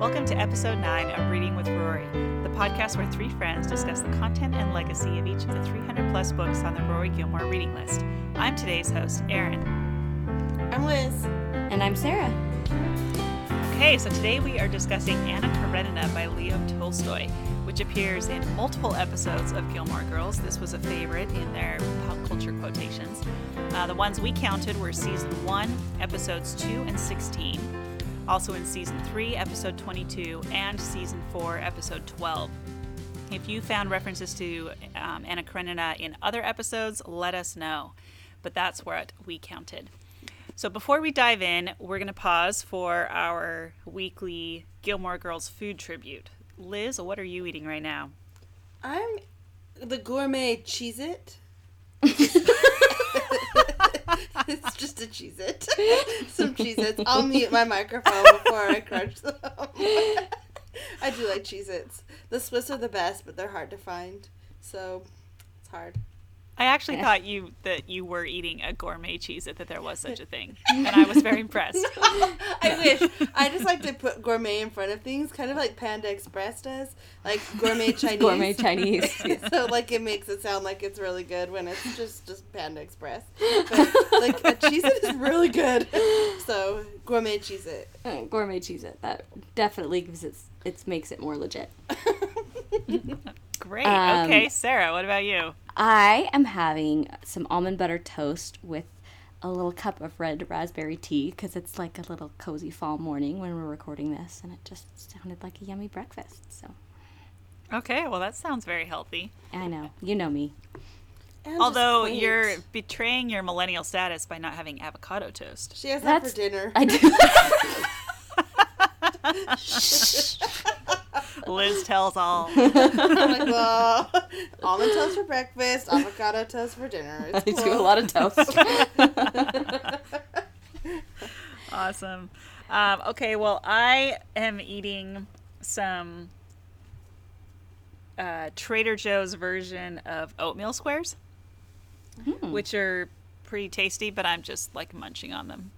Welcome to episode 9 of Reading with Rory, the podcast where three friends discuss the content and legacy of each of the 300 plus books on the Rory Gilmore reading list. I'm today's host, Erin. I'm Liz. And I'm Sarah. Okay, so today we are discussing Anna Karenina by Leo Tolstoy, which appears in multiple episodes of Gilmore Girls. This was a favorite in their pop culture quotations. Uh, the ones we counted were season 1, episodes 2 and 16, also in season 3, episode 22, and season 4, episode 12. If you found references to um, Anna Karenina in other episodes, let us know. But that's what we counted. So before we dive in, we're going to pause for our weekly Gilmore Girls food tribute. Liz, what are you eating right now? I'm the gourmet Cheez It. it's just a Cheez It. Some Cheez Its. I'll mute my microphone before I crunch them. I do like Cheez Its. The Swiss are the best, but they're hard to find. So it's hard. I actually thought you that you were eating a gourmet Cheez It that there was such a thing, and I was very impressed. I wish. I just like to put gourmet in front of things, kind of like Panda Express does, like gourmet Chinese. Gourmet Chinese. so like it makes it sound like it's really good when it's just just Panda Express. But like a Cheez It is really good. So gourmet Cheez It. Uh, gourmet Cheez It. That definitely gives it it makes it more legit. Great. Um, okay, Sarah, what about you? I am having some almond butter toast with a little cup of red raspberry tea because it's like a little cozy fall morning when we're recording this, and it just sounded like a yummy breakfast. So Okay, well that sounds very healthy. I know you know me. And Although you're betraying your millennial status by not having avocado toast. she has that for dinner. I do. Liz tells all. I'm like, well, almond toast for breakfast, avocado toast for dinner. I It's do a lot of toast. Awesome. Um, okay, well, I am eating some uh, Trader Joe's version of oatmeal squares, Hmm. which are pretty tasty, but I'm just like munching on them.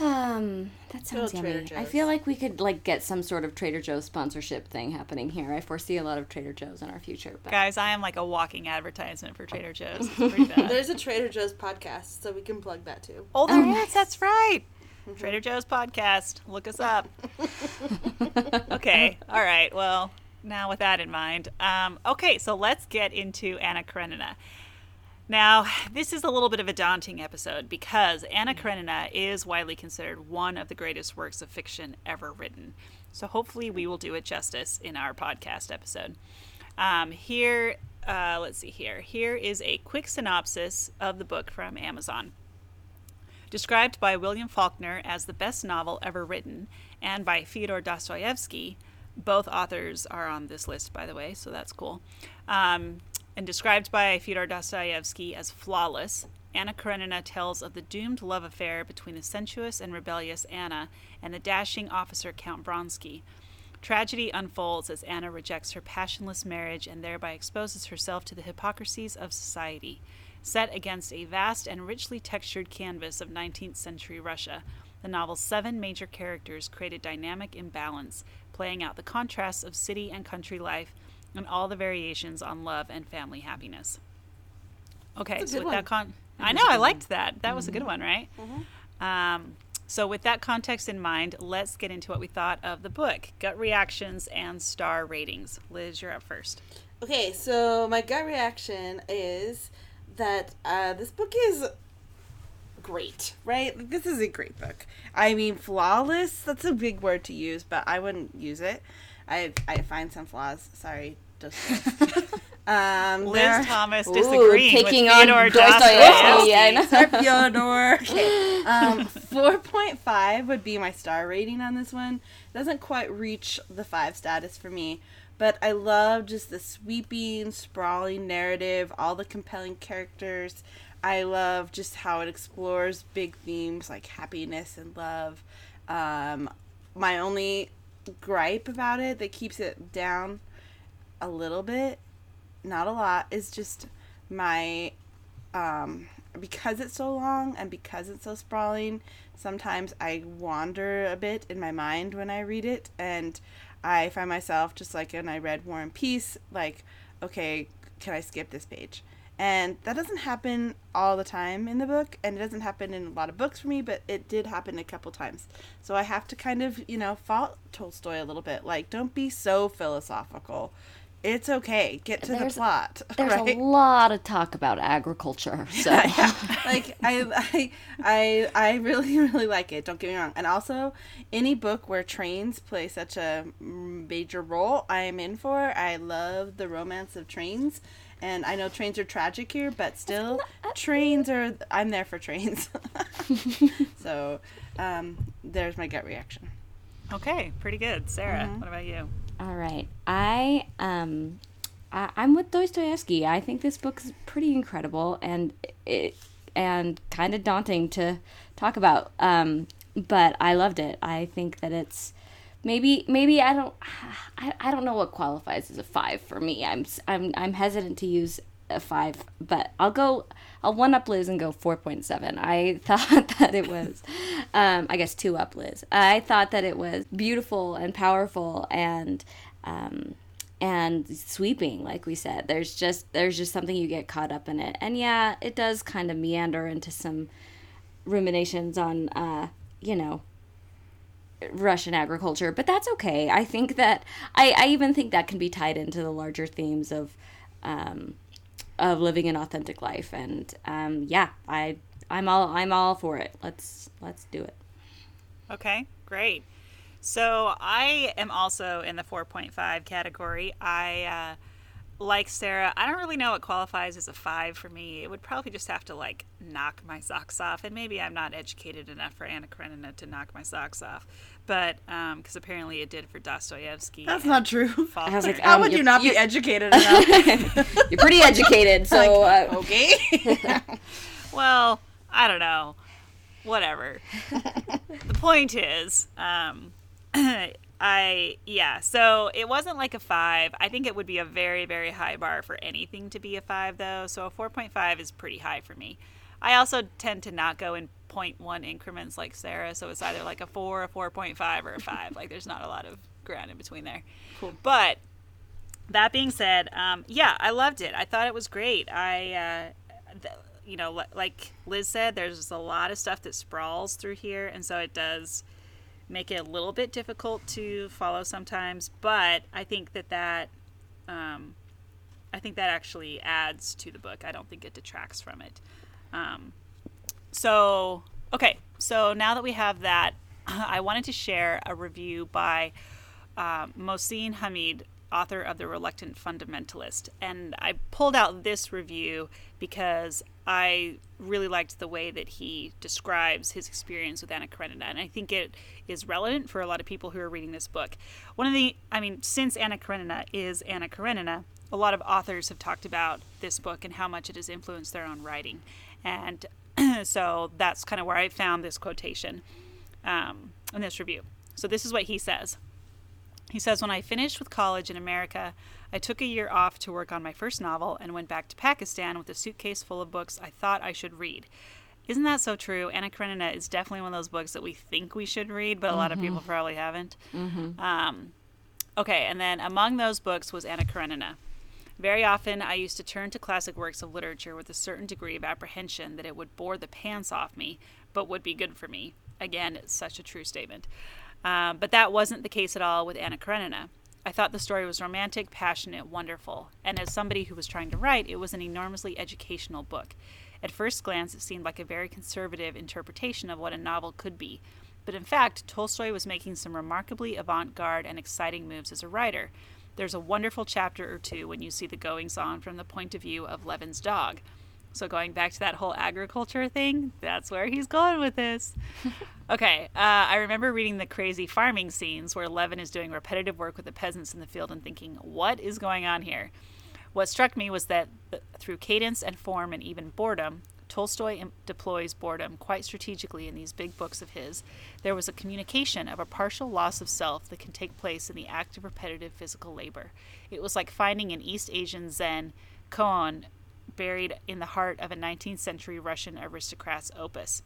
Um, that sounds Little yummy. I feel like we could like get some sort of Trader Joe's sponsorship thing happening here. I foresee a lot of Trader Joe's in our future. But Guys, I am like a walking advertisement for Trader Joe's. It's bad. There's a Trader Joe's podcast, so we can plug that too. oh, there Oh, is. nice. That's right. Trader Joe's podcast. Look us up. okay. All right. Well, now with that in mind, um, okay. So let's get into Anna Karenina. Now, this is a little bit of a daunting episode because Anna Karenina is widely considered one of the greatest works of fiction ever written. So hopefully, we will do it justice in our podcast episode. Um, here, uh, let's see here. Here is a quick synopsis of the book from Amazon. Described by William Faulkner as the best novel ever written, and by Fyodor Dostoevsky, both authors are on this list, by the way, so that's cool. Um, and described by Fyodor Dostoevsky as flawless, Anna Karenina tells of the doomed love affair between the sensuous and rebellious Anna and the dashing officer Count Vronsky. Tragedy unfolds as Anna rejects her passionless marriage and thereby exposes herself to the hypocrisies of society. Set against a vast and richly textured canvas of 19th century Russia, the novel's seven major characters create a dynamic imbalance, playing out the contrasts of city and country life and all the variations on love and family happiness. Okay, so with that one. con, I know I liked that. That was a good one, right? Um, so with that context in mind, let's get into what we thought of the book, gut reactions and star ratings. Liz, you're up first. Okay, so my gut reaction is that uh, this book is great, right? This is a great book. I mean, flawless, that's a big word to use, but I wouldn't use it. I, I find some flaws. Sorry. Just, um, Liz there are- Thomas Ooh, disagreeing taking with on Fyodor Dostoevsky, Dostoevsky. yeah, I know. Sorry, Fyodor. Okay. Um, 4.5 would be my star rating on this one. Doesn't quite reach the five status for me, but I love just the sweeping, sprawling narrative, all the compelling characters. I love just how it explores big themes like happiness and love. Um, my only gripe about it that keeps it down a little bit, not a lot, is just my um because it's so long and because it's so sprawling sometimes I wander a bit in my mind when I read it, and I find myself just like when I read War and Peace, like, okay, can I skip this page? And that doesn't happen all the time in the book, and it doesn't happen in a lot of books for me, but it did happen a couple times. So I have to kind of, you know, fault Tolstoy a little bit. Like, don't be so philosophical. It's okay. Get to There's- the plot. There's right? a lot of talk about agriculture, so like I, I I I really really like it don't get me wrong and also any book where trains play such a major role i am in for i love the romance of trains and i know trains are tragic here but still trains are i'm there for trains so um there's my gut reaction Okay, pretty good. Sarah, what about you? All right. I um I, I'm with Dostoevsky. I think this book's pretty incredible and it and kind of daunting to talk about. Um but I loved it. I think that it's maybe maybe I don't I, I don't know what qualifies as a 5 for me. I'm I'm I'm hesitant to use a 5, but I'll go I'll one up Liz and go 4.7. I thought that it was um I guess two up Liz. I thought that it was beautiful and powerful and um and sweeping like we said there's just there's just something you get caught up in it and yeah it does kind of meander into some ruminations on uh you know Russian agriculture, but that's okay. I think that I, I even think that can be tied into the larger themes of um, of living an authentic life. And um, yeah, I I'm all I'm all for it. Let's let's do it. Okay, great. So I am also in the 4.5 category. I, uh, like Sarah, I don't really know what qualifies as a five for me. It would probably just have to like knock my socks off, and maybe I'm not educated enough for Anna Karenina to knock my socks off, but because apparently it did for Dostoevsky. that's not true I was like, Faulkner. how Um, would you not be you're- educated enough You're pretty educated, so uh, okay Well, I don't know. Whatever. the point is, um, I yeah. So it wasn't like a five. I think it would be a very very high bar for anything to be a five though. So a four point five is pretty high for me. I also tend to not go in 0.1 increments like Sarah, so it's either like a four, a four point five, or a five. like there's not a lot of ground in between there. Cool. But that being said, um, yeah, I loved it. I thought it was great. I, uh, th- you know, li- like Liz said, there's a lot of stuff that sprawls through here, and so it does make it a little bit difficult to follow sometimes. But I think that that, um, I think that actually adds to the book. I don't think it detracts from it. Um, so, okay, so now that we have that, I wanted to share a review by uh, Mohsin Hamid, author of The Reluctant Fundamentalist. And I pulled out this review because I really liked the way that he describes his experience with Anna Karenina. And I think it is relevant for a lot of people who are reading this book. One of the, I mean, since Anna Karenina is Anna Karenina, a lot of authors have talked about this book and how much it has influenced their own writing. And so that's kind of where I found this quotation um, in this review. So this is what he says. He says, When I finished with college in America, I took a year off to work on my first novel and went back to Pakistan with a suitcase full of books I thought I should read. Isn't that so true? Anna Karenina is definitely one of those books that we think we should read, but a lot of people probably haven't. Um, okay, and then among those books was Anna Karenina. Very often, I used to turn to classic works of literature with a certain degree of apprehension that it would bore the pants off me, but would be good for me. Again, such a true statement. Uh, but that wasn't the case at all with Anna Karenina. I thought the story was romantic, passionate, wonderful, and as somebody who was trying to write, it was an enormously educational book. At first glance, it seemed like a very conservative interpretation of what a novel could be, but in fact, Tolstoy was making some remarkably avant garde and exciting moves as a writer. There's a wonderful chapter or two when you see the goings on from the point of view of Levin's dog. So, going back to that whole agriculture thing, that's where he's going with this. okay, uh, I remember reading the crazy farming scenes where Levin is doing repetitive work with the peasants in the field and thinking, what is going on here? What struck me was that th- through cadence and form and even boredom, Tolstoy deploys boredom quite strategically in these big books of his. There was a communication of a partial loss of self that can take place in the act of repetitive physical labor. It was like finding an East Asian Zen koan buried in the heart of a 19th century Russian aristocrat's opus.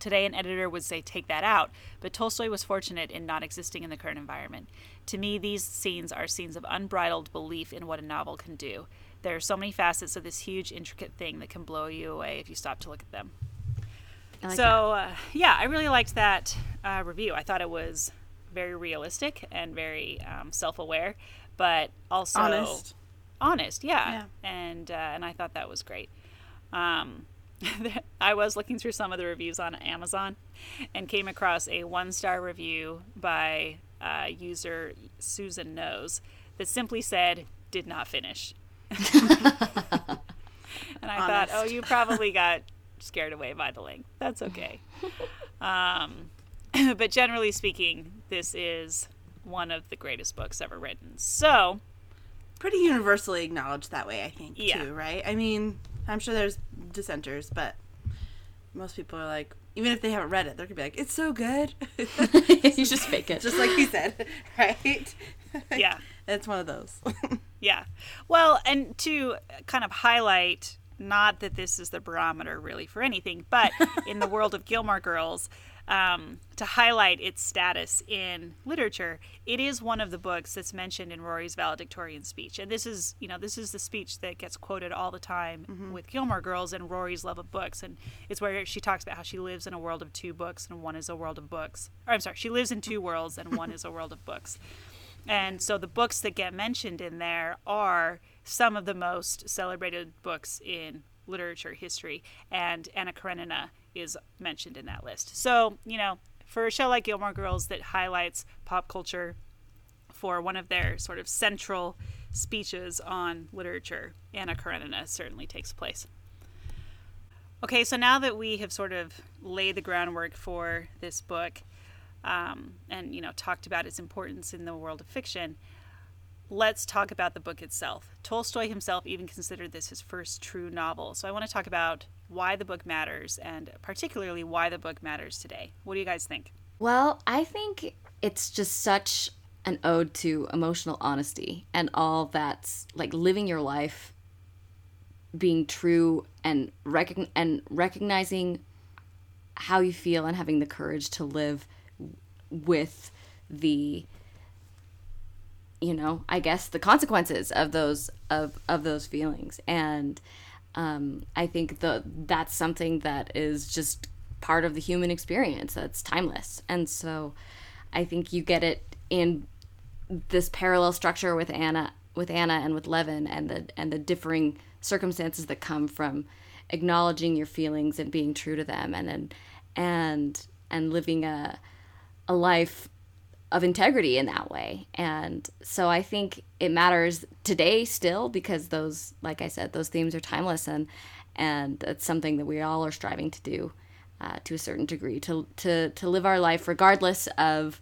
Today, an editor would say, take that out, but Tolstoy was fortunate in not existing in the current environment. To me, these scenes are scenes of unbridled belief in what a novel can do. There are so many facets of this huge, intricate thing that can blow you away if you stop to look at them. Like so, uh, yeah, I really liked that uh, review. I thought it was very realistic and very um, self aware, but also Honest. honest, yeah. Yeah. And uh, and I thought that was great. Um, I was looking through some of the reviews on Amazon and came across a one star review by uh, user Susan Knows that simply said, "Did not finish." And I thought, oh, you probably got scared away by the length. That's okay. um, but generally speaking, this is one of the greatest books ever written. So, Pretty universally acknowledged that way, I think, Yeah. too, right? I mean, I'm sure there's dissenters, but most people are like, even if they haven't read it, they're gonna be like, "It's so good," you just fake it. just like you said, right? yeah. It's one of those. Yeah. Well, and to kind of highlight, not that this is the barometer really for anything, but in the world of Gilmore Girls, um, to highlight its status in literature, it is one of the books that's mentioned in Rory's valedictorian speech. And this is, you know, this is the speech that gets quoted all the time with Gilmore Girls and Rory's love of books. And it's where she talks about how she lives in a world of two books and one is a world of books. Or I'm sorry, she lives in two worlds and one is a world of books. And so the books that get mentioned in there are some of the most celebrated books in literature history, and Anna Karenina is mentioned in that list. So, you know, for a show like Gilmore Girls that highlights pop culture for one of their sort of central speeches on literature, Anna Karenina certainly takes place. Okay, so now that we have sort of laid the groundwork for this book, um, and you know talked about its importance in the world of fiction let's talk about the book itself. Tolstoy himself even considered this his first true novel. So i want to talk about why the book matters and particularly why the book matters today. What do you guys think? Well, I think it's just such an ode to emotional honesty and all that's like living your life being true and and recognizing how you feel and having the courage to live with the you know i guess the consequences of those of of those feelings. And um i think the that's something that is just part of the human experience that's timeless. And so i think you get it in this parallel structure with anna with anna and with levin and the and the differing circumstances that come from acknowledging your feelings and being true to them and and and, and living a a life of integrity in that way. And so I think it matters today still because those, like I said, those themes are timeless and and it's something that we all are striving to do uh, to a certain degree to to to live our life regardless of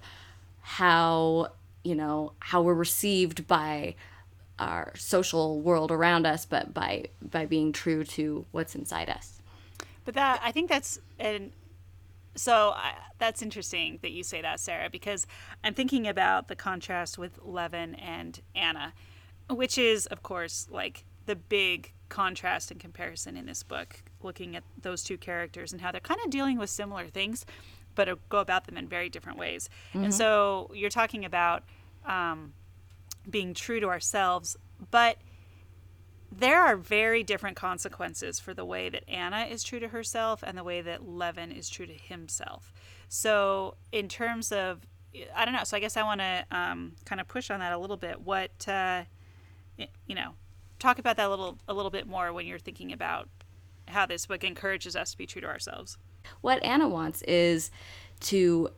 how you know how we're received by our social world around us, but by by being true to what's inside us. But that I think that's and so I, that's interesting that you say that, Sarah, because I'm thinking about the contrast with Levin and Anna, which is, of course, like the big contrast and comparison in this book, looking at those two characters and how they're kind of dealing with similar things, but go about them in very different ways. And so you're talking about um, being true to ourselves, but there are very different consequences for the way that Anna is true to herself and the way that Levin is true to himself. So, in terms of, I don't know. So, I guess I want to um, kind of push on that a little bit. What, uh, you know, talk about that a little, a little bit more when you're thinking about how this book encourages us to be true to ourselves. What Anna wants is to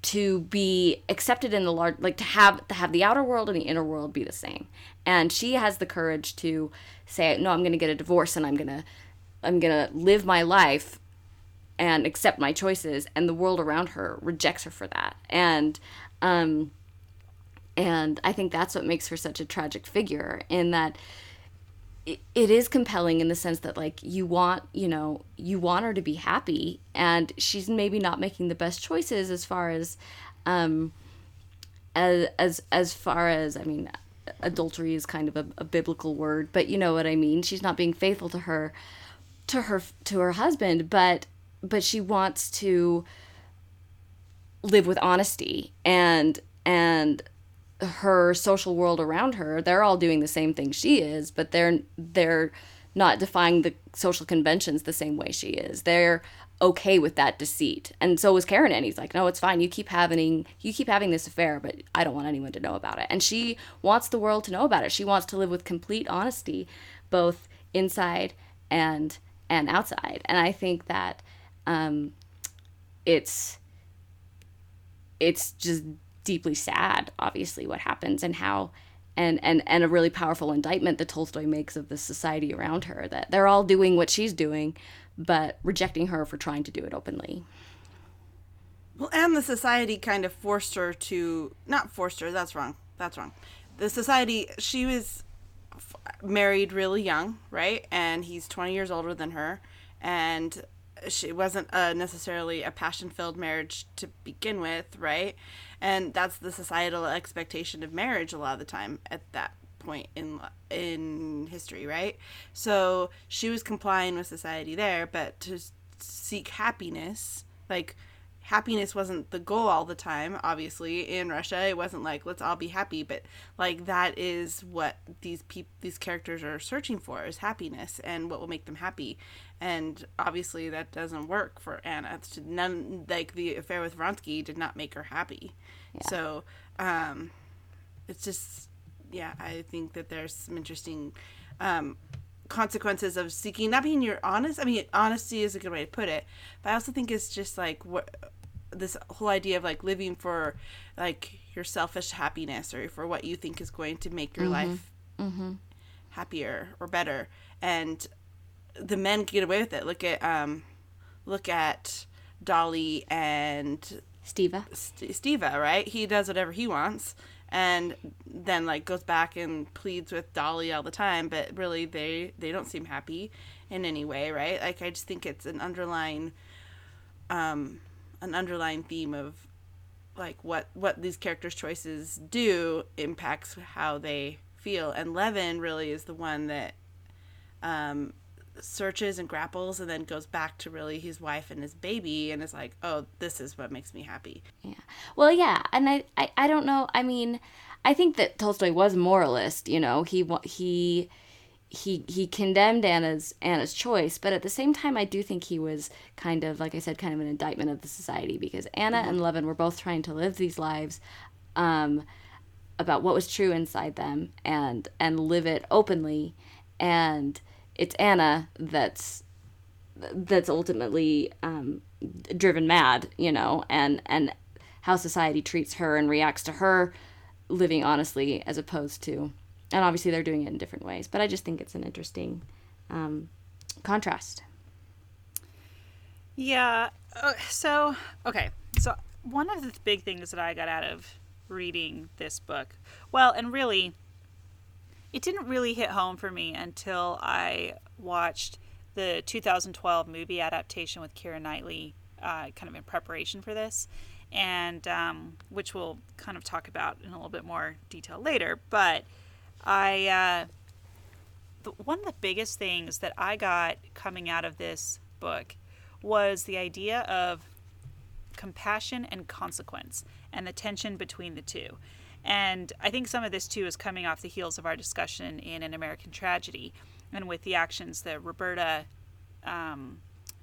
to be accepted in the large like to have to have the outer world and the inner world be the same. And she has the courage to say no i'm going to get a divorce and i'm going to i'm going to live my life and accept my choices. And the world around her rejects her for that. And um and i think that's what makes her such a tragic figure in that it, is compelling in the sense that like you want you know you want her to be happy and she's maybe not making the best choices as far as um as as as far as i mean adultery is kind of a, a biblical word but you know what i mean. She's not being faithful to her to her to her husband but but she wants to live with honesty and and her social world around her they're all doing the same thing she is but they're they're not defying the social conventions the same way she is. They're okay with that deceit. And so was Karenin he's like no it's fine. You keep having you keep having this affair but i don't want anyone to know about it. And she wants the world to know about it. She wants to live with complete honesty both inside and and outside. And i think that um it's it's just deeply sad obviously what happens and how and and and a really powerful indictment that Tolstoy makes of the society around her that they're all doing what she's doing but rejecting her for trying to do it openly Well, and the society kind of forced her to not forced her. That's wrong. That's wrong. The society she was married really young, right? And he's twenty years older than her, and she wasn't uh, necessarily a passion-filled marriage to begin with, right? And that's the societal expectation of marriage a lot of the time at that point in in history, right? So she was complying with society there, but to seek happiness, like happiness wasn't the goal all the time obviously in russia it wasn't like let's all be happy but like that is what these people these characters are searching for is happiness and what will make them happy. And obviously that doesn't work for anna. It's none like the affair with vronsky did not make her happy. So um it's just yeah i think that there's some interesting um consequences of seeking not being your honest i mean honesty is a good way to put it but i also think it's just like what this whole idea of like living for like your selfish happiness or for what you think is going to make your life happier or better and the men get away with it look at um look at dolly and Stiva. St- Stiva, right? He does whatever he wants and then like goes back and pleads with Dolly all the time, but really they they don't seem happy in any way, right? Like I just think it's an underlying um an underlying theme of like what what these characters choices do impacts how they feel and Levin really is the one that um searches and grapples and then goes back to really his wife and his baby and is like oh this is what makes me happy Yeah. Well, yeah, and I, I, I don't know. I mean, I think that Tolstoy was moralist. You know, he he he he condemned Anna's Anna's choice, but at the same time, I do think he was kind of, like I said, kind of an indictment of the society because Anna and Levin were both trying to live these lives. Um, about what was true inside them and and live it openly and it's Anna that's that's ultimately um, driven mad, you know, and and how society treats her and reacts to her living honestly as opposed to, and obviously they're doing it in different ways. But I just think it's an interesting um, contrast. Yeah. Uh, so, okay. So, one of the big things that I got out of reading this book, well, and really, it didn't really hit home for me until I watched the 2012 movie adaptation with Keira Knightley, uh, kind of in preparation for this, and um, which we'll kind of talk about in a little bit more detail later. But I, uh, the, one of the biggest things that I got coming out of this book was the idea of compassion and consequence and the tension between the two. And I think some of this too is coming off the heels of our discussion in An American Tragedy and with the actions that Roberta um,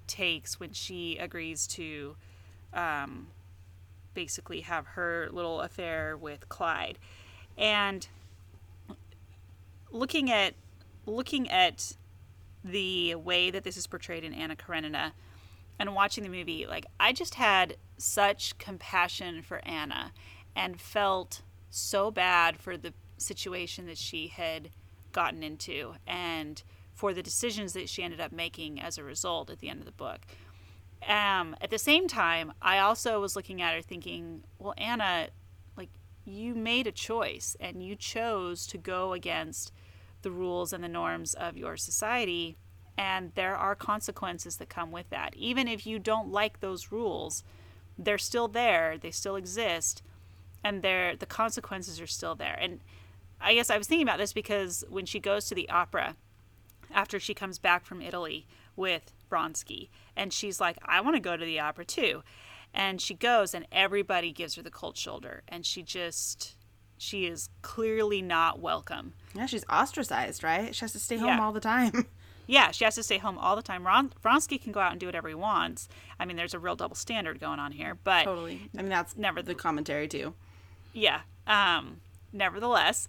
takes when she agrees to um, basically have her little affair with Clyde. And looking at looking at the way that this is portrayed in Anna Karenina and watching the movie, like I just had such compassion for Anna and felt so bad for the situation that she had gotten into and for the decisions that she ended up making as a result at the end of the book. Um, at the same time, I also was looking at her thinking, well, Anna, like you made a choice and you chose to go against the rules and the norms of your society and there are consequences that come with that even if you don't like those rules they're still there they still exist and they're the consequences are still there and i guess i was thinking about this because when she goes to the opera after she comes back from italy with Vronsky. And she's like, I want to go to the opera too. And she goes, and everybody gives her the cold shoulder. And she just, she is clearly not welcome. Yeah, she's ostracized, right? She has to stay home Yeah. all the time. Yeah, she has to stay home all the time. Ron, Vronsky can go out and do whatever he wants. I mean, there's a real double standard going on here. But totally. I mean, that's Never the commentary too. yeah um nevertheless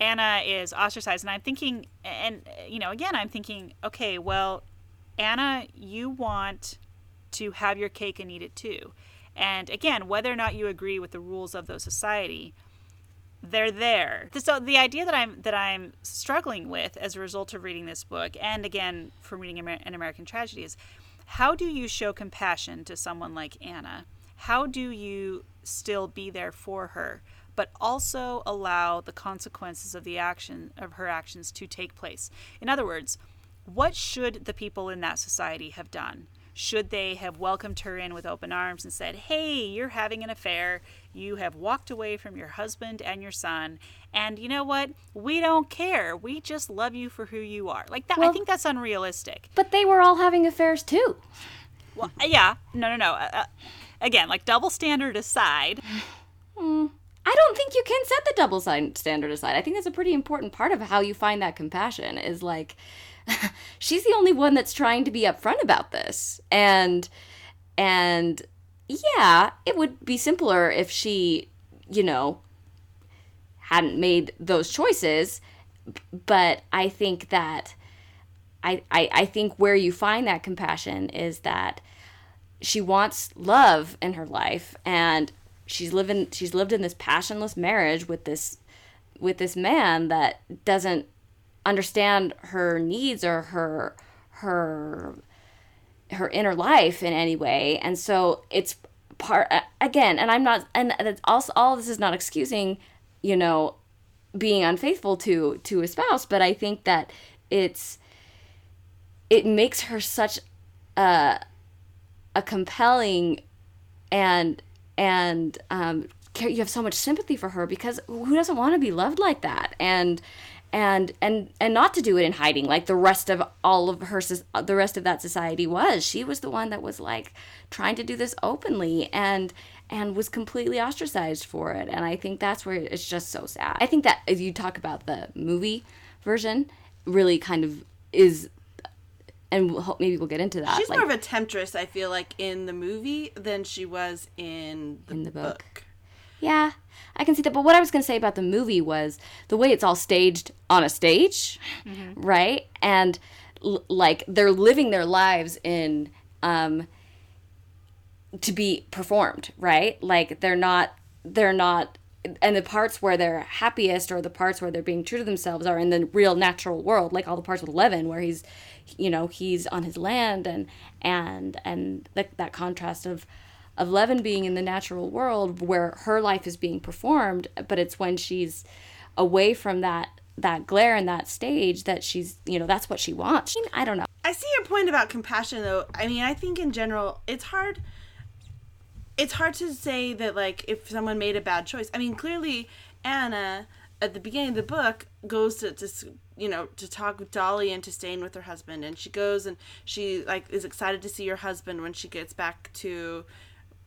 anna is ostracized and i'm thinking and you know again i'm thinking okay well anna you want to have your cake and eat it too and again whether or not you agree with the rules of those society they're there. So the idea that i'm that i'm struggling with as a result of reading this book and again from reading Amer- an american tragedy is how do you show compassion to someone like anna? How do you still be there for her but also allow the consequences of the action of her actions to take place? In other words what should the people in that society have done should they have welcomed her in with open arms and said hey you're having an affair. You have walked away from your husband and your son. And you know what? We don't care. We just love you for who you are. Like that i think that's unrealistic. But they were all having affairs too. well, yeah, no, no, no. Uh, uh, again, like double standard aside, I don't think you can set the double standard aside. I think that's a pretty important part of how you find that compassion is like she's the only one that's trying to be upfront about this. And and yeah, it would be simpler if she, you know, hadn't made those choices, but I think that I, I, I think where you find that compassion is that she wants love in her life and she's living she's lived in this passionless marriage with this with this man that doesn't understand her needs or her her her inner life in any way. And so it's part again and i'm not and also all this is not excusing you know being unfaithful to to a spouse but i think that it's it makes her such a a compelling and and um you have so much sympathy for her because who doesn't want to be loved like that? And and and and not to do it in hiding like the rest of all of her the rest of that society was she was the one that was like trying to do this openly and and was completely ostracized for it and i think that's where it's just so sad i think that if you talk about the movie version really kind of is and we'll, maybe we'll get into that She's like, more of a temptress, I feel like, in the movie than she was in the, In the book. book. Yeah, I can see that. But what I was going to say about the movie was the way it's all staged on a stage, right? And l- like they're living their lives in um to be performed, right? Like they're not they're not and the parts where they're happiest or the parts where they're being true to themselves are in the real natural world like all the parts with Levin where he's you know he's on his land and and and that that contrast of of Levin being in the natural world where her life is being performed but it's when she's away from that that glare and that stage that she's you know that's what she wants I don't know I see your point about compassion, though. I mean, I think in general, it's hard. It's hard to say that, like, if someone made a bad choice. I mean, clearly, Anna at the beginning of the book goes to, to you know to talk with Dolly into staying with her husband, and she goes and she like is excited to see her husband when she gets back to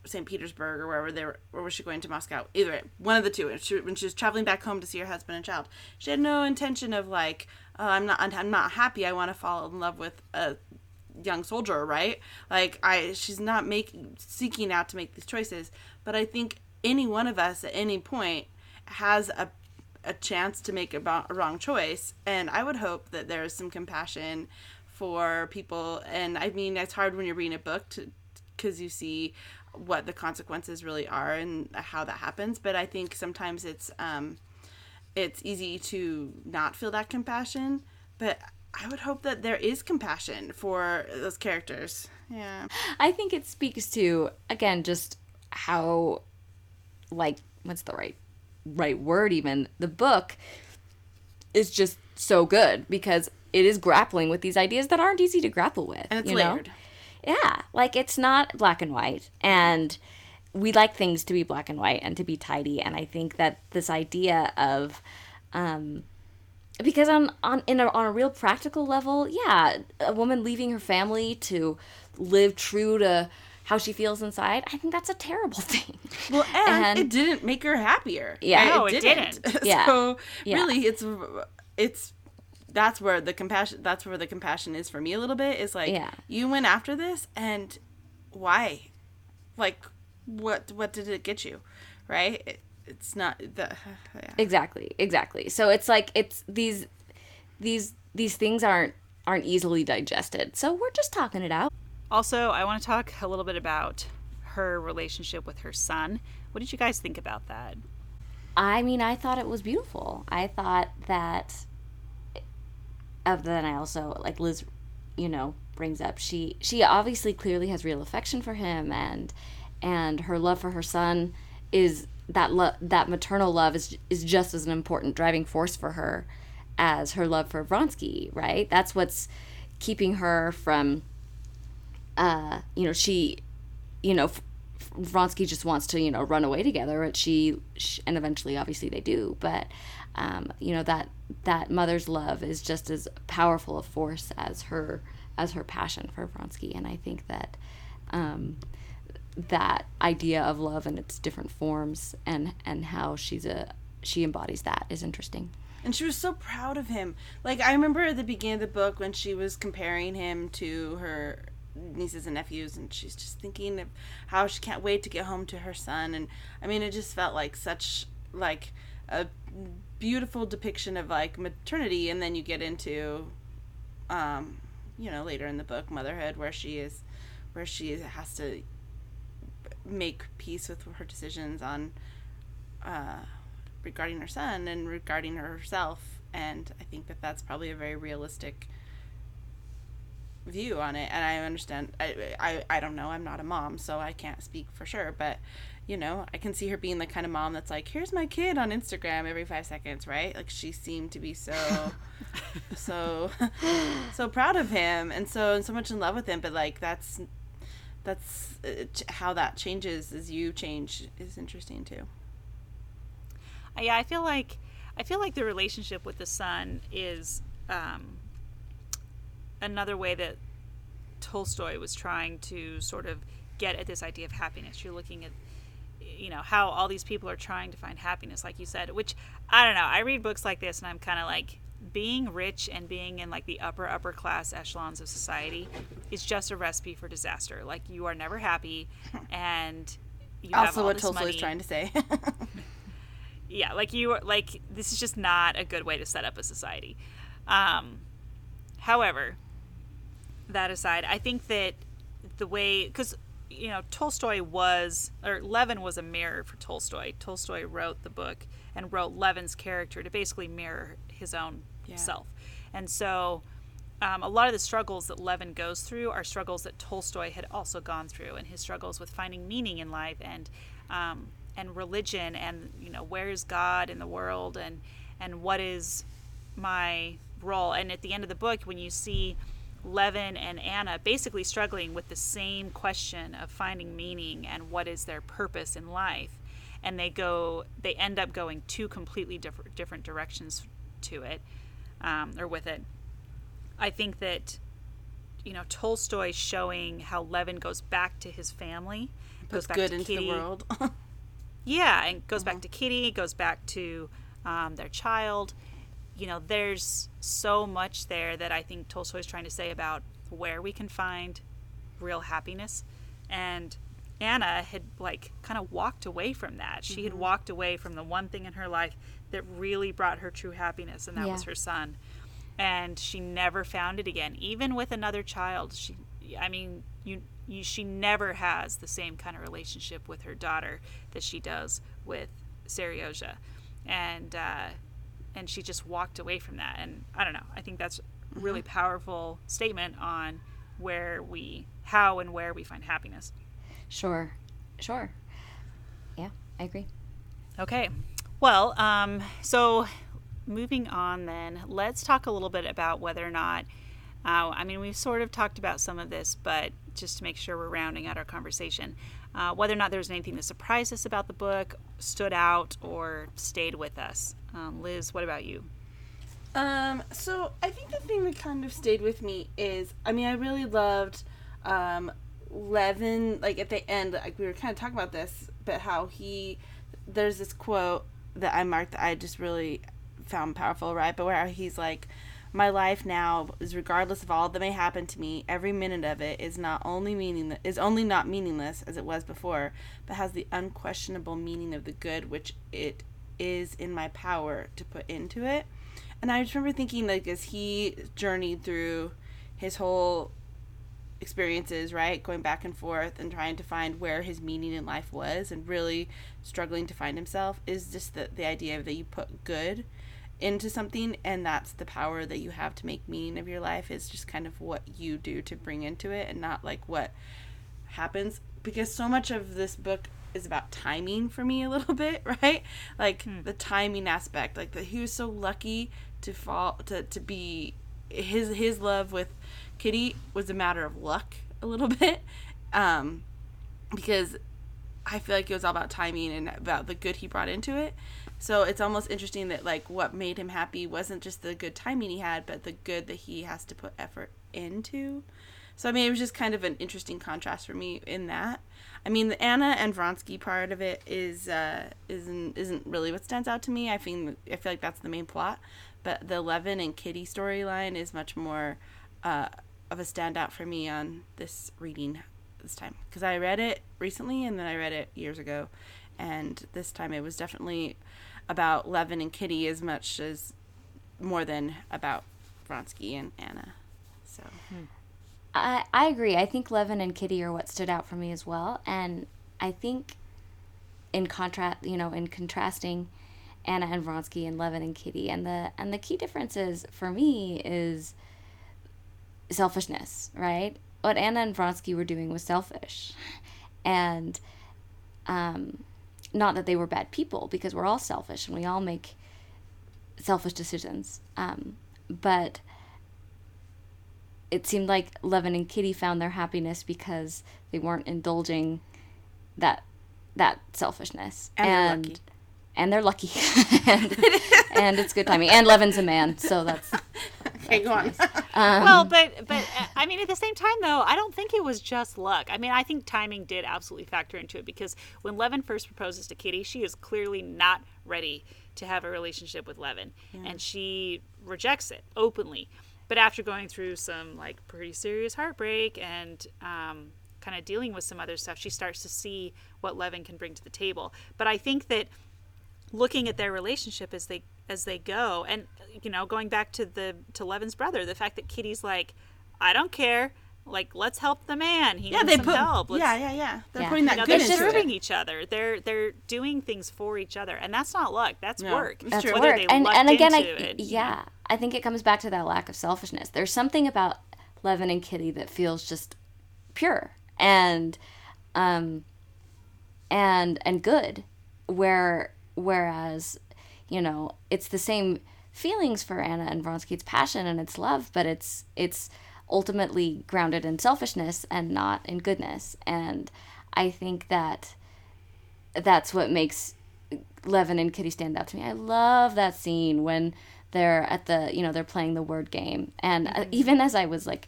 St. Petersburg or wherever they were, or was she going to Moscow? Either way, one of the two. She, when she was traveling back home to see her husband and child, she had no intention of like, oh, I'm not, I'm not happy. I want to fall in love with a young soldier, right? Like, I, she's not making seeking out to make these choices. But I think any one of us at any point has a a chance to make a wrong choice, and I would hope that there is some compassion for people. And I mean, it's hard when you're reading a book to because you see what the consequences really are and how that happens. But I think sometimes it's um, it's easy to not feel that compassion. But I would hope that there is compassion for those characters. Yeah. I think it speaks to again just how like what's the right right word even the book is just so good because it is grappling with these ideas that aren't easy to grapple with And it's you know? Yeah like it's not black and white and we like things to be black and white and to be tidy and i think that this idea of um because on on in a, on a real practical level, yeah, a woman leaving her family to live true to how she feels inside, I think that's a terrible thing. Well, and, And- it didn't make her happier. Yeah. No, it didn't. Yeah. so Yeah. really, it's it's that's where the compassion. That's where the compassion is for me a little bit. Is like Yeah. you went after this, and why? Like, what what did it get you? Right? It, it's not the. Yeah. Exactly, exactly. So it's like it's these these these things aren't aren't easily digested. So we're just talking it out. Also, I want to talk a little bit about her relationship with her son. What did you guys think about that? I mean, I thought it was beautiful. I thought that. Of then, I also like Liz, you know, brings up she she obviously clearly has real affection for him, and and her love for her son is that love that maternal love is is just as an important driving force for her as her love for Vronsky. Right? That's what's keeping her from. Uh, you know, she, you know, Vronsky just wants to, you know, run away together. But she, sh and eventually, obviously, they do. But, um, you know, that that mother's love is just as powerful a force as her as her passion for Vronsky. And I think that um, that idea of love in its different forms and and how she's a she embodies that is interesting. And she was so proud of him. Like I remember at the beginning of the book when she was comparing him to her nieces and nephews and she's just thinking of how she can't wait to get home to her son and I mean it just felt like such like a beautiful depiction of like maternity and then you get into um you know later in the book motherhood where she is where she has to make peace with her decisions on uh regarding her son and regarding herself. And i think that that's probably a very realistic view on it. And i understand I, I i don't know. I'm not a mom so i can't speak for sure. But you know i can see her being the kind of mom that's like here's my kid on instagram every five seconds right? Like she seemed to be so so so proud of him and so and so much in love with him. But like that's that's uh, how that changes as you change is interesting too. Uh, Yeah, I feel like I feel like the relationship with the son is um, another way that Tolstoy was trying to sort of get at this idea of happiness. You're looking at you know how all these people are trying to find happiness like you said which i don't know i read books like this and i'm kind of like being rich and being in like the upper upper class echelons of society is just a recipe for disaster. Like you are never happy and you also what tolstoy's money. trying to say. Yeah like you are like this is just not a good way to set up a society. Um however that aside i think that the way because you know tolstoy was or levin was a mirror for tolstoy tolstoy wrote the book and wrote levin's character to basically mirror his own Yeah. self and so um, a lot of the struggles that Levin goes through are struggles that Tolstoy had also gone through, and his struggles with finding meaning in life and um, and religion, and you know where is God in the world, and and what is my role. And at the end of the book, when you see Levin and Anna basically struggling with the same question of finding meaning and what is their purpose in life, and they go, they end up going two completely different different directions to it, um, or with it. I think that you know Tolstoy showing how Levin goes back to his family, goes back good to into Kitty. the world Yeah, and goes back to Kitty, goes back to um, their child. You know, there's so much there that I think Tolstoy's trying to say about where we can find real happiness. And Anna had like kind of walked away from that. She had walked away from the one thing in her life that really brought her true happiness, and that was her son. And she never found it again, even with another child. She, I mean, you, you, she never has the same kind of relationship with her daughter that she does with Seryozha, and uh, and she just walked away from that. And I don't know. I think that's a really powerful statement on where we, how and where we find happiness. Sure, sure. Yeah, I agree. Okay. Well, um, so moving on then, let's talk a little bit about whether or not, uh, I mean, we've sort of talked about some of this, but just to make sure we're rounding out our conversation, uh, whether or not there was anything that surprised us about the book, stood out, or stayed with us. Um, Liz, what about you? Um, so I think the thing that kind of stayed with me is, I mean, I really loved, um, Levin, like at the end, like we were kind of talking about this, but how he, there's this quote that I marked that I just really found powerful, right? But where he's like, my life now is regardless of all that may happen to me every minute of it is not only meaning is only not meaningless as it was before but has the unquestionable meaning of the good which it is in my power to put into it. And i just remember thinking like as he journeyed through his whole experiences right going back and forth and trying to find where his meaning in life was and really struggling to find himself is just the, the idea that you put good into something and that's the power that you have to make meaning of your life is just kind of what you do to bring into it and not like what happens because so much of this book is about timing for me a little bit right like Hmm. the timing aspect like that he was so lucky to fall to, to be his his love with kitty was a matter of luck a little bit um because I feel like it was all about timing and about the good he brought into it. So it's almost interesting that like what made him happy wasn't just the good timing he had, but the good that he has to put effort into. So I mean, it was just kind of an interesting contrast for me in that. I mean, the Anna and Vronsky part of it is uh, isn't isn't really what stands out to me. I think I feel like that's the main plot, but the Levin and Kitty storyline is much more uh, of a standout for me on this reading this time because I read it recently and then I read it years ago, and this time it was definitely about Levin and Kitty as much as more than about Vronsky and Anna. So I, I agree. I think Levin and Kitty are what stood out for me as well. And I think in contrast, you know, in contrasting Anna and Vronsky and Levin and Kitty, and the and the key differences for me is selfishness, right? What Anna and Vronsky were doing was selfish, and um, not that they were bad people because we're all selfish and we all make selfish decisions. Um, but it seemed like Levin and Kitty found their happiness because they weren't indulging that that selfishness And they're and lucky. and they're lucky and, and it's good timing and Levin's a man so that's okay, go on. Well, but but uh, I mean, at the same time, though, I don't think it was just luck. I mean, I think timing did absolutely factor into it because when Levin first proposes to Kitty, she is clearly not ready to have a relationship with Levin, and she rejects it openly. But after going through some like pretty serious heartbreak and um, kind of dealing with some other stuff, she starts to see what Levin can bring to the table. But I think that looking at their relationship as they as they go. And you know going back to the to Levin's brother the fact that Kitty's like I don't care. Like let's help the man. He yeah, needs they some put. help. Let's, Yeah, yeah, yeah. They're Yeah. putting that you know, good they're serving each other. They're they're doing things for each other. And that's not luck. That's No, work. it's that's true. whether work. they and and again I it, yeah I think it comes back to that lack of selfishness. There's something about Levin and Kitty that feels just pure and um and and good. Where whereas you know it's the same feelings for Anna and Vronsky it's passion and it's love but it's it's ultimately grounded in selfishness and not in goodness and I think that that's what makes Levin and Kitty stand out to me. I love that scene when they're at the, you know, they're playing the word game. And uh, even as I was like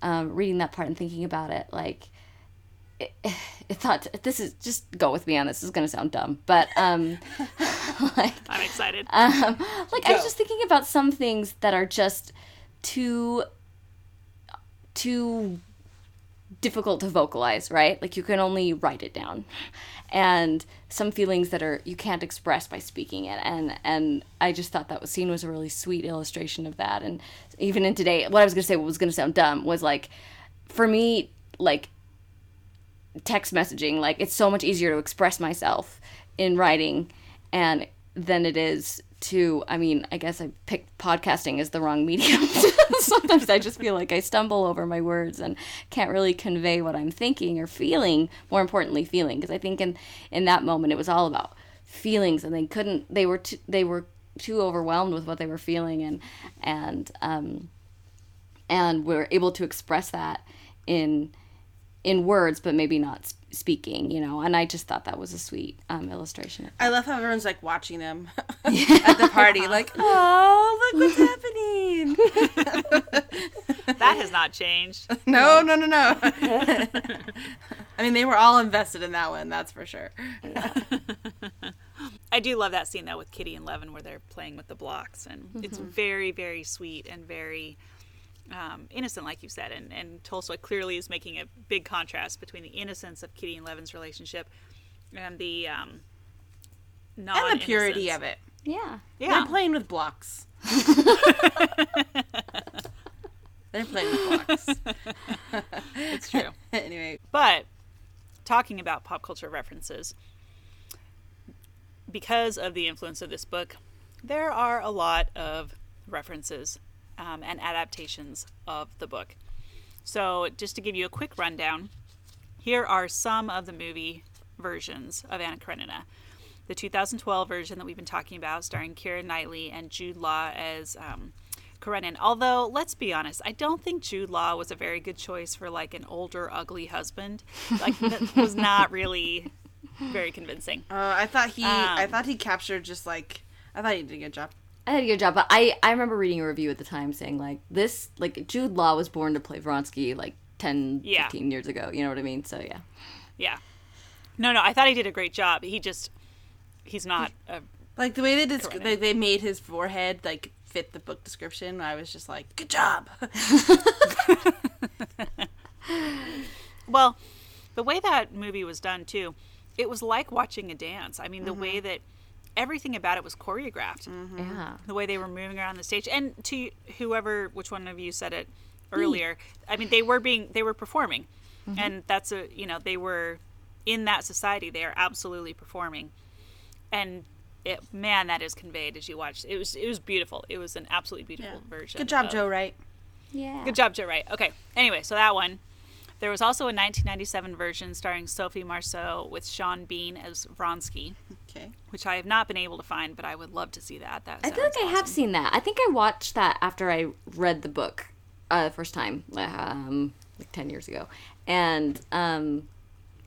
um, reading that part and thinking about it, like, it, it thought, this is, just go with me on this. This is going to sound dumb. But, um, like, I'm excited um, like I was just thinking about some things that are just too too difficult to vocalize, right? Like you can only write it down. And some feelings that are you can't express by speaking it. And and I just thought that was scene was a really sweet illustration of that. And even in today, what I was gonna say what was gonna sound dumb was like for me, like text messaging, like it's so much easier to express myself in writing and than it is to I mean, I guess I picked podcasting as the wrong medium. Sometimes I just feel like I stumble over my words and can't really convey what I'm thinking or feeling, more importantly feeling because I think in in that moment it was all about feelings and they couldn't they were too, they were too overwhelmed with what they were feeling and and um and were able to express that in in words, but maybe not speaking. You know, and I just thought that was a sweet um, illustration. I love how everyone's like watching them at the party, like, oh, look what's happening. That has not changed. No, no, no, no. I mean, they were all invested in that one, that's for sure. I do love that scene though with Kitty and Levin where they're playing with the blocks, and it's very, very sweet and very um, innocent, like you said. And, and Tolstoy clearly is making a big contrast between the innocence of Kitty and Levin's relationship and the um, non And the purity of it. Yeah. Yeah, They're playing with blocks. They're playing with blocks. it's true. anyway, But talking about pop culture references, because of the influence of this book, there are a lot of references um, and adaptations of the book. So, just to give you a quick rundown, here are some of the movie versions of Anna Karenina. The 2012 version that we've been talking about, starring Keira Knightley and Jude Law as um, Karenin. Although, let's be honest, I don't think Jude Law was a very good choice for like an older, ugly husband. Like, that was not really very convincing. uh, I thought he, I Um, thought he captured just like, I thought he did a good job. I did a good job, but I, I remember reading a review at the time saying like this like Jude Law was born to play Vronsky like 10, Yeah. 15 years ago. You know what I mean? So yeah. Yeah. No, no, I thought he did a great job. He just, he's not a Like the way they, desc- Karenin. they they made his forehead like fit the book description. I was just like, good job. Well, the way that movie was done too, it was like watching a dance. I mean, the way mm-hmm. that everything about it was choreographed. Mm-hmm. Yeah. The way they were moving around the stage, and to whoever, which one of you said it earlier? I mean, they were being, they were performing, mm-hmm. and that's a, you know, they were in that society. They are absolutely performing, and it, man, that is conveyed as you watch. It was, it was beautiful. It was an absolutely beautiful version. Good job, of- Joe Wright. Yeah. Good job, Joe Wright. Okay. Anyway, so that one. There was also a 1997 version starring Sophie Marceau with Sean Bean as Vronsky, Okay. which I have not been able to find, but I would love to see that. That I feel like sounds I have seen that. I think I watched that after I read the book uh, the first time, um, like 10 years ago. And um,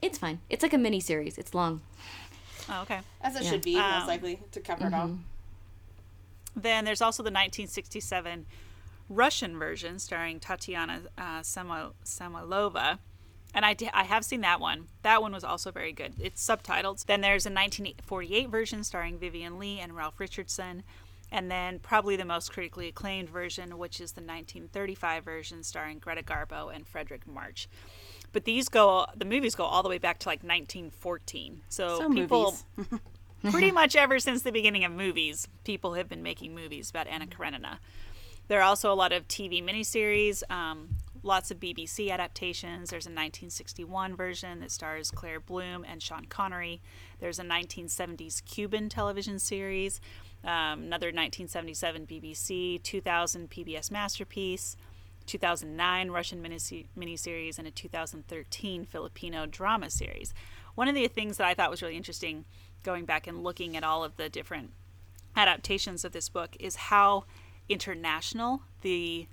it's fine. It's like a mini series. It's long. Oh, okay. As it Yeah. should be, Um, most likely, to cover it all. Then there's also the 1967 Russian version starring Tatiana uh, Samo- Samoilova. And I, I have seen that one. That one was also very good. It's subtitled. Then there's a 1948 version starring Vivien Leigh and Ralph Richardson. And then probably the most critically acclaimed version, which is the 1935 version starring Greta Garbo and Fredric March. But these go, the movies go all the way back to like 1914. So, So people, movies. pretty much ever since the beginning of movies, people have been making movies about Anna Karenina. There are also a lot of TV miniseries, um, lots of BBC adaptations. There's a 1961 version that stars Claire Bloom and Sean Connery. There's a 1970s Cuban television series, um, another 1977 BBC, 2000 PBS Masterpiece, 2009 Russian minise- miniseries, and a 2013 Filipino drama series. One of the things that I thought was really interesting going back and looking at all of the different adaptations of this book is how international the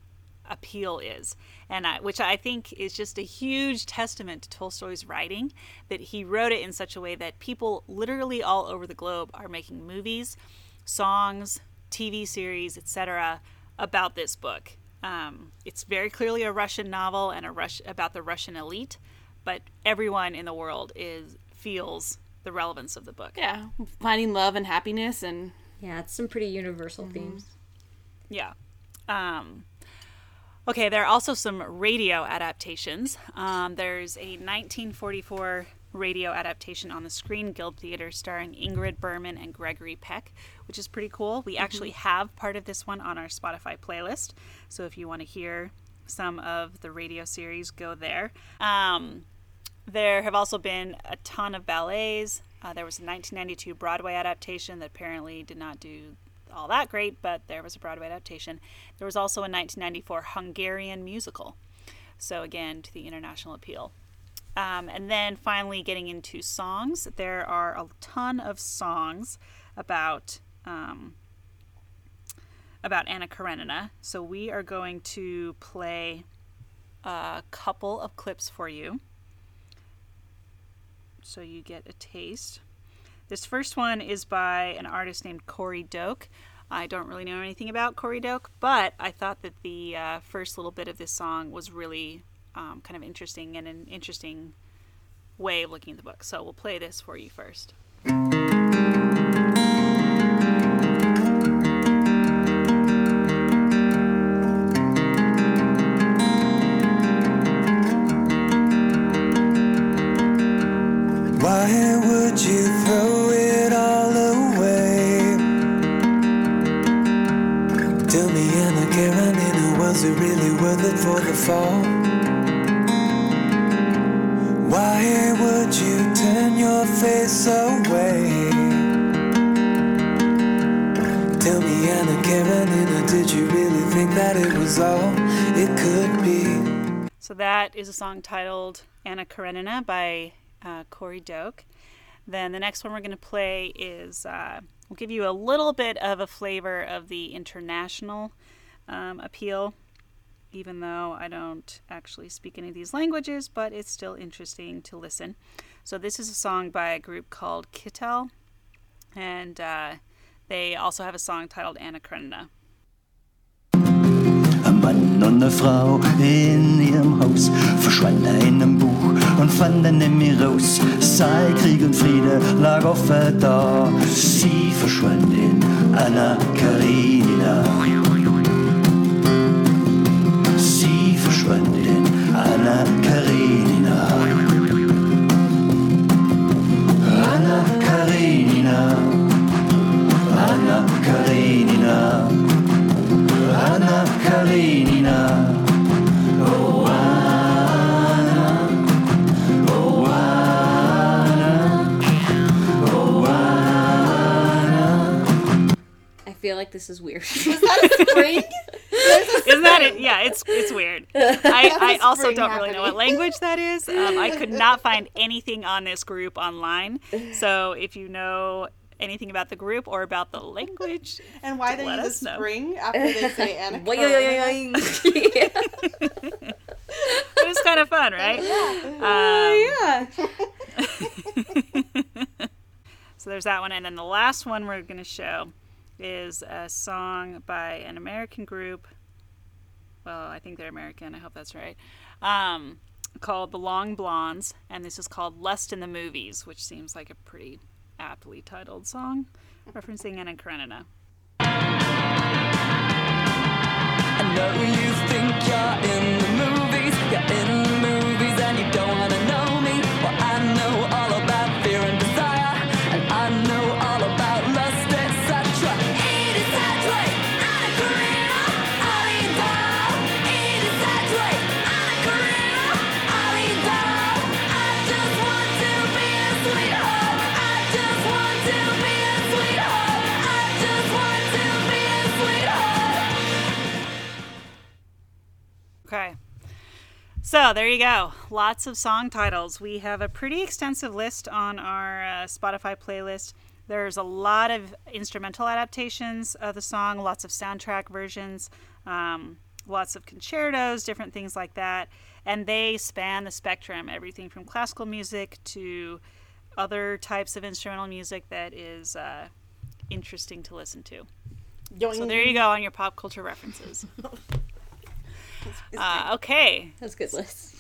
appeal is and I, which i think is just a huge testament to tolstoy's writing that he wrote it in such a way that people literally all over the globe are making movies songs tv series etc about this book um, it's very clearly a russian novel and a Rush, about the russian elite but everyone in the world is feels the relevance of the book Yeah. Finding love and happiness and Yeah, it's some pretty universal themes. Yeah. Um, okay, there are also some radio adaptations. Um, there's a 1944 radio adaptation on the Screen Guild Theater starring Ingrid Bergman and Gregory Peck, which is pretty cool. We actually have part of this one on our Spotify playlist. So if you want to hear some of the radio series, go there. Um, there have also been a ton of ballets. Uh, there was a 1992 Broadway adaptation that apparently did not do all that great, but there was a Broadway adaptation. There was also a 1994 Hungarian musical. So, again, to the international appeal. Um, and then finally, getting into songs, there are a ton of songs about um, about Anna Karenina. So we are going to play a couple of clips for you. so you get a taste. This first one is by an artist named Corey Doak. I don't really know anything about Corey Doak, but I thought that the uh, first little bit of this song was really um, kind of interesting and an interesting way of looking at the book. So we'll play this for you first. Song titled Anna Karenina by uh, Corey Doak. Then the next one we're going to play is uh, we'll give you a little bit of a flavor of the international um, appeal, even though I don't actually speak any of these languages, but it's still interesting to listen. So this is a song by a group called Kittel, and uh, they also have a song titled Anna Karenina. Mann und eine Frau in ihrem Haus verschwanden in einem Buch und fanden nicht mehr raus. Sei Krieg und Friede lag offen da. Sie verschwand in Anna Karenina. Sie verschwand in Anna Karenina. Anna Karenina. This is weird. Was that a spring? Isn't that it? Yeah, it's it's weird. I, I also don't really know what language that is. Um, I could not find anything on this group online. So if you know anything about the group or about the language, And why they Let use us a know. spring after they say Anna Boing, Karenina? boing, boing. it was kind of fun, right? Um, yeah. So there's that one, and then the last one we're going to show is a song by an American group. Well, I think they're American. I hope that's right. Um, called the Long Blondes, and this is called "Lust in the Movies," which seems like a pretty aptly titled song, referencing Anna Karenina. I know you think you're in the movies, you're in the movies and you don't wanna know So there you go. Lots of song titles. We have a pretty extensive list on our uh, Spotify playlist. There's a lot of instrumental adaptations of the song, lots of soundtrack versions, um, lots of concertos, different things like that. And they span the spectrum everything from classical music to other types of instrumental music that is uh, interesting to listen to. So there you go on your pop culture references. Uh, okay, That's a good list.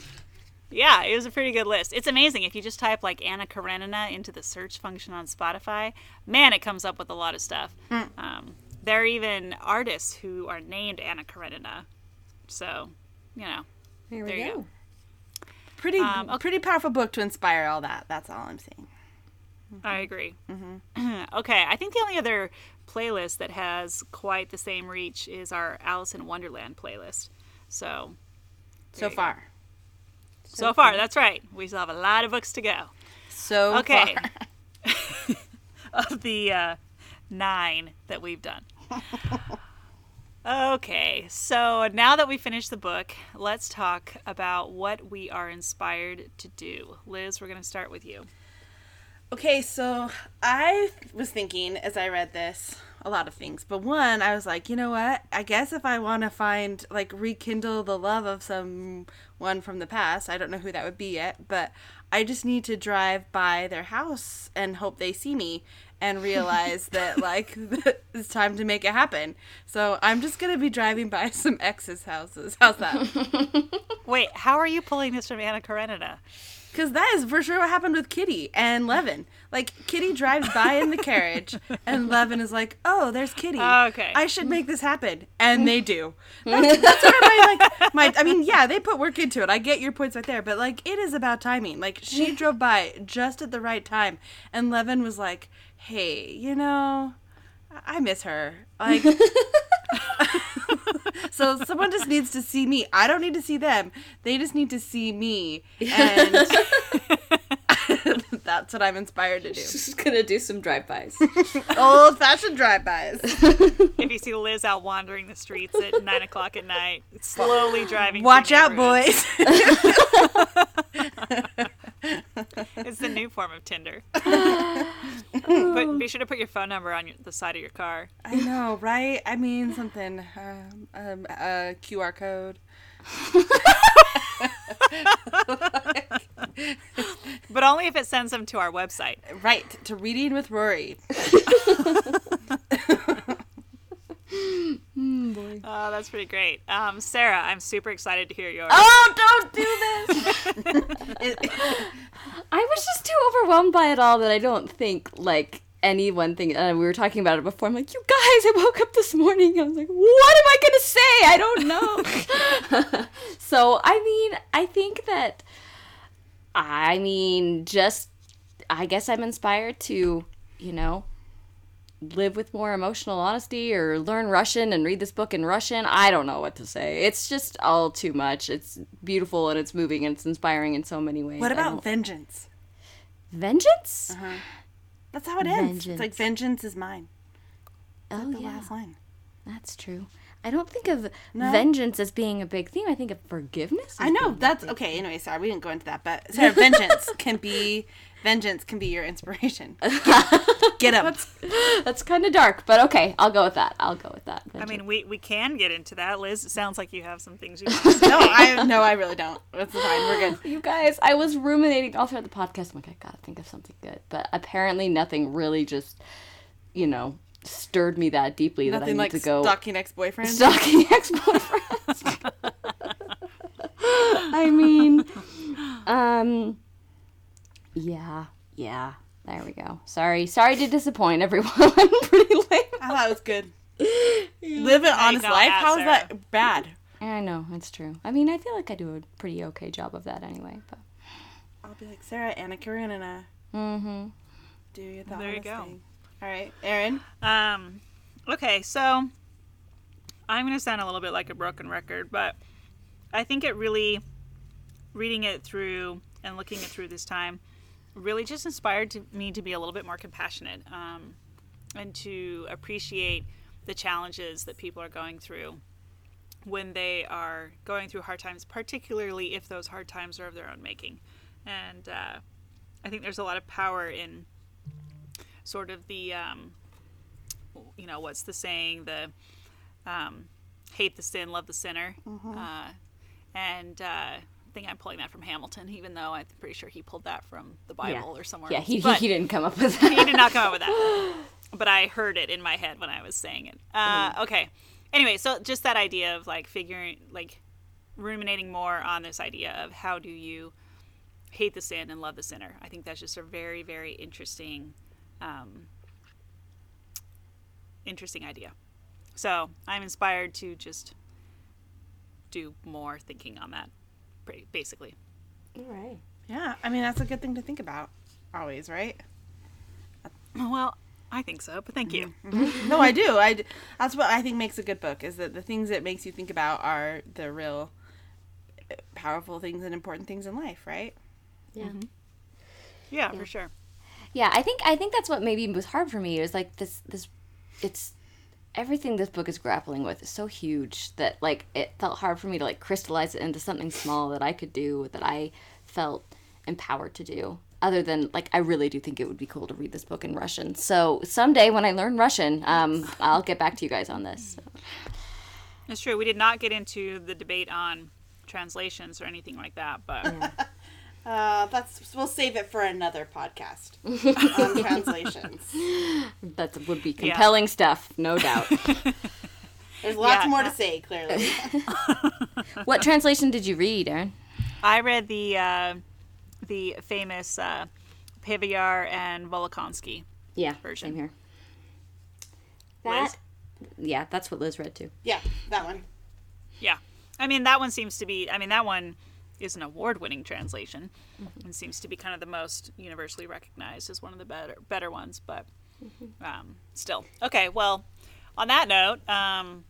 yeah, it was a pretty good list. It's amazing if you just type like Anna Karenina into the search function on Spotify. Man, it comes up with a lot of stuff. Um, there are even artists who are named Anna Karenina. So, you know, There we There you go. go. Pretty, Um, okay. pretty powerful book to inspire all that. That's all I'm saying. I agree. okay, I think the only other playlist that has quite the same reach is our Alice in Wonderland playlist. So, So far, so far, that's right. We still have a lot of books to go. so Okay. far. of the uh, nine that we've done. okay, so now that we finished the book, let's talk about what we are inspired to do. Liz, we're going to start with you. Okay, so I was thinking as I read this a lot of things, but one, I was like, you know what? I guess if I want to find like rekindle the love of someone from the past, I don't know who that would be yet, but I just need to drive by their house and hope they see me and realize that like it's time to make it happen. So I'm just gonna be driving by some exes' houses. How's that? Wait, how are you pulling this from Anna Karenina? Because that is for sure what happened with Kitty and Levin. Like Kitty drives by in the carriage, and Levin is like, "Oh, there's Kitty. Oh, okay. I should make this happen," and they do. That's, that's my like my. I mean, yeah, they put work into it. I get your points right there, but like it is about timing. Like she drove by just at the right time, and Levin was like, "Hey, you know, I I miss her." Like. So someone just needs to see me. I don't need to see them. They just need to see me. And that's what I'm inspired to do. Just gonna do some drive-bys. Old fashioned drive-bys. If you see Liz out wandering the streets at nine o'clock at night, slowly driving. Watch out, boys. It's the new form of Tinder. but be sure to put your phone number on your, the side of your car. I know, right? I mean, something. Um, um, a QR code. But only if it sends them to our website. Right. To Reading with Rory. Oh, that's pretty great. Um, Sarah, I'm super excited to hear yours. oh, don't do this! I was just too overwhelmed by it all that I don't think like any one thing. Uh, we were talking about it before. I'm like, you guys, I woke up this morning. I was like, what am I gonna say? I don't know. so I mean, I think that I mean, just I guess I'm inspired to, you know, live with more emotional honesty or learn Russian and read this book in Russian. I don't know what to say. It's just all too much. It's beautiful and it's moving and it's inspiring in so many ways. what about vengeance? vengeance? Uh-huh. That's how it ends. It's like Vengeance. is mine. Oh The yeah, last line. that's true. I don't think of No? vengeance as being a big theme. I think of forgiveness. I know that's okay. Anyway, sorry, we didn't go into that, but Sarah, vengeance can be vengeance can be your inspiration. Get him. That's kind of dark, but okay, I'll go with that. I'll go with that. I mean, we, we can get into that. Liz, it sounds like you have some things you want to say. No, I no, I really don't. It's fine. We're good. you guys, I was ruminating all throughout the podcast. I'm like, I gotta think of something good, but apparently nothing really just, you know, stirred me that deeply that I Nothing need like to go stalking ex-boyfriend. stalking ex-boyfriends. I mean, um, yeah, yeah. There we go. Sorry, sorry to disappoint everyone. I'm pretty lame. I thought it was good. Live an honest life. that, How is that bad? I know it's true. I mean, I feel like I do a pretty okay job of that anyway. But I'll be like Sarah, Anna Karenina. mm-hmm. Do your the There you go. thing. All right, Aaron. Um, okay, so I'm going to sound a little bit like a broken record, but I think it really, reading it through and looking it through this time, really just inspired to, me to be a little bit more compassionate um, and to appreciate the challenges that people are going through when they are going through hard times, particularly if those hard times are of their own making. And uh, I think there's a lot of power in sort of the um, you know what's the saying the um, hate the sin love the sinner. Uh, and uh, I think I'm pulling that from Hamilton even though I'm pretty sure he pulled that from the Bible or somewhere yeah, else. he, he didn't come up with that he did not come up with that. But I heard it in my head when I was saying it. Uh, okay. Anyway so just that idea of like figuring like ruminating more on this idea of how do you hate the sin and love the sinner. I think that's just a very very interesting um, interesting idea. So I'm inspired to just do more thinking on that, ba- basically. All right. Yeah, I mean that's a good thing to think about. Always, right? Well, I think so, but thank you. No, I do. I that's what I think makes a good book is that the things that makes you think about are the real uh, powerful things and important things in life, right? Yeah. Yeah, for sure. Yeah, I think I think that's what maybe was hard for me. It was like this this it's everything this book is grappling with is so huge that like it felt hard for me to like crystallize it into something small that I could do that I felt empowered to do. Other than like I really do think it would be cool to read this book in Russian. So someday when I learn Russian, um, I'll get back to you guys on this. It's true. We did not get into the debate on translations or anything like that, but Uh, that's we'll save it for another podcast on translations. That would be compelling stuff, no doubt. There's lots Yeah, more uh, to say. Clearly, what translation did you read, Aaron? I read the uh, the famous uh, Pevear and Volokhonsky. Yeah, Version. same here. Liz? Yeah, that's what Liz read too. yeah, that one. Yeah. I mean, that one seems to be, I mean, that one is an award winning translation and seems to be kind of the most universally recognized as one of the better better ones, but um, still. Okay, well, on that note, um,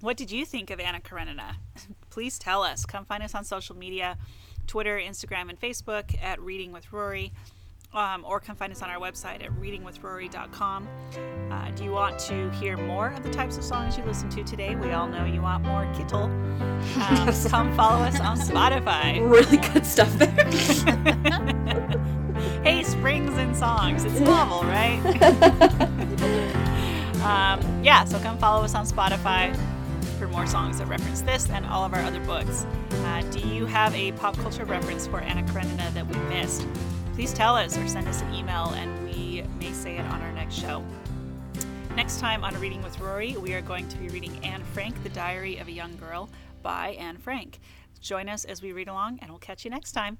what did you think of Anna Karenina? Please tell us. Come find us on social media Twitter, Instagram, and Facebook at Reading with Rory. Um, or come find us on our website at readingwithrory.com. Uh, do you want to hear more of the types of songs you listen to today? We all know you want more Kittel. Um, come follow us on Spotify. Really good stuff there. Hey, Springs and Songs. It's novel, right? um, yeah, so come follow us on Spotify for more songs that reference this and all of our other books. Uh, do you have a pop culture reference for Anna Karenina that we missed? Please tell us or send us an email and we may say it on our next show. Next time on Reading with Rory, we are going to be reading Anne Frank, The Diary of a Young Girl by Anne Frank. Join us as we read along, and we'll catch you next time.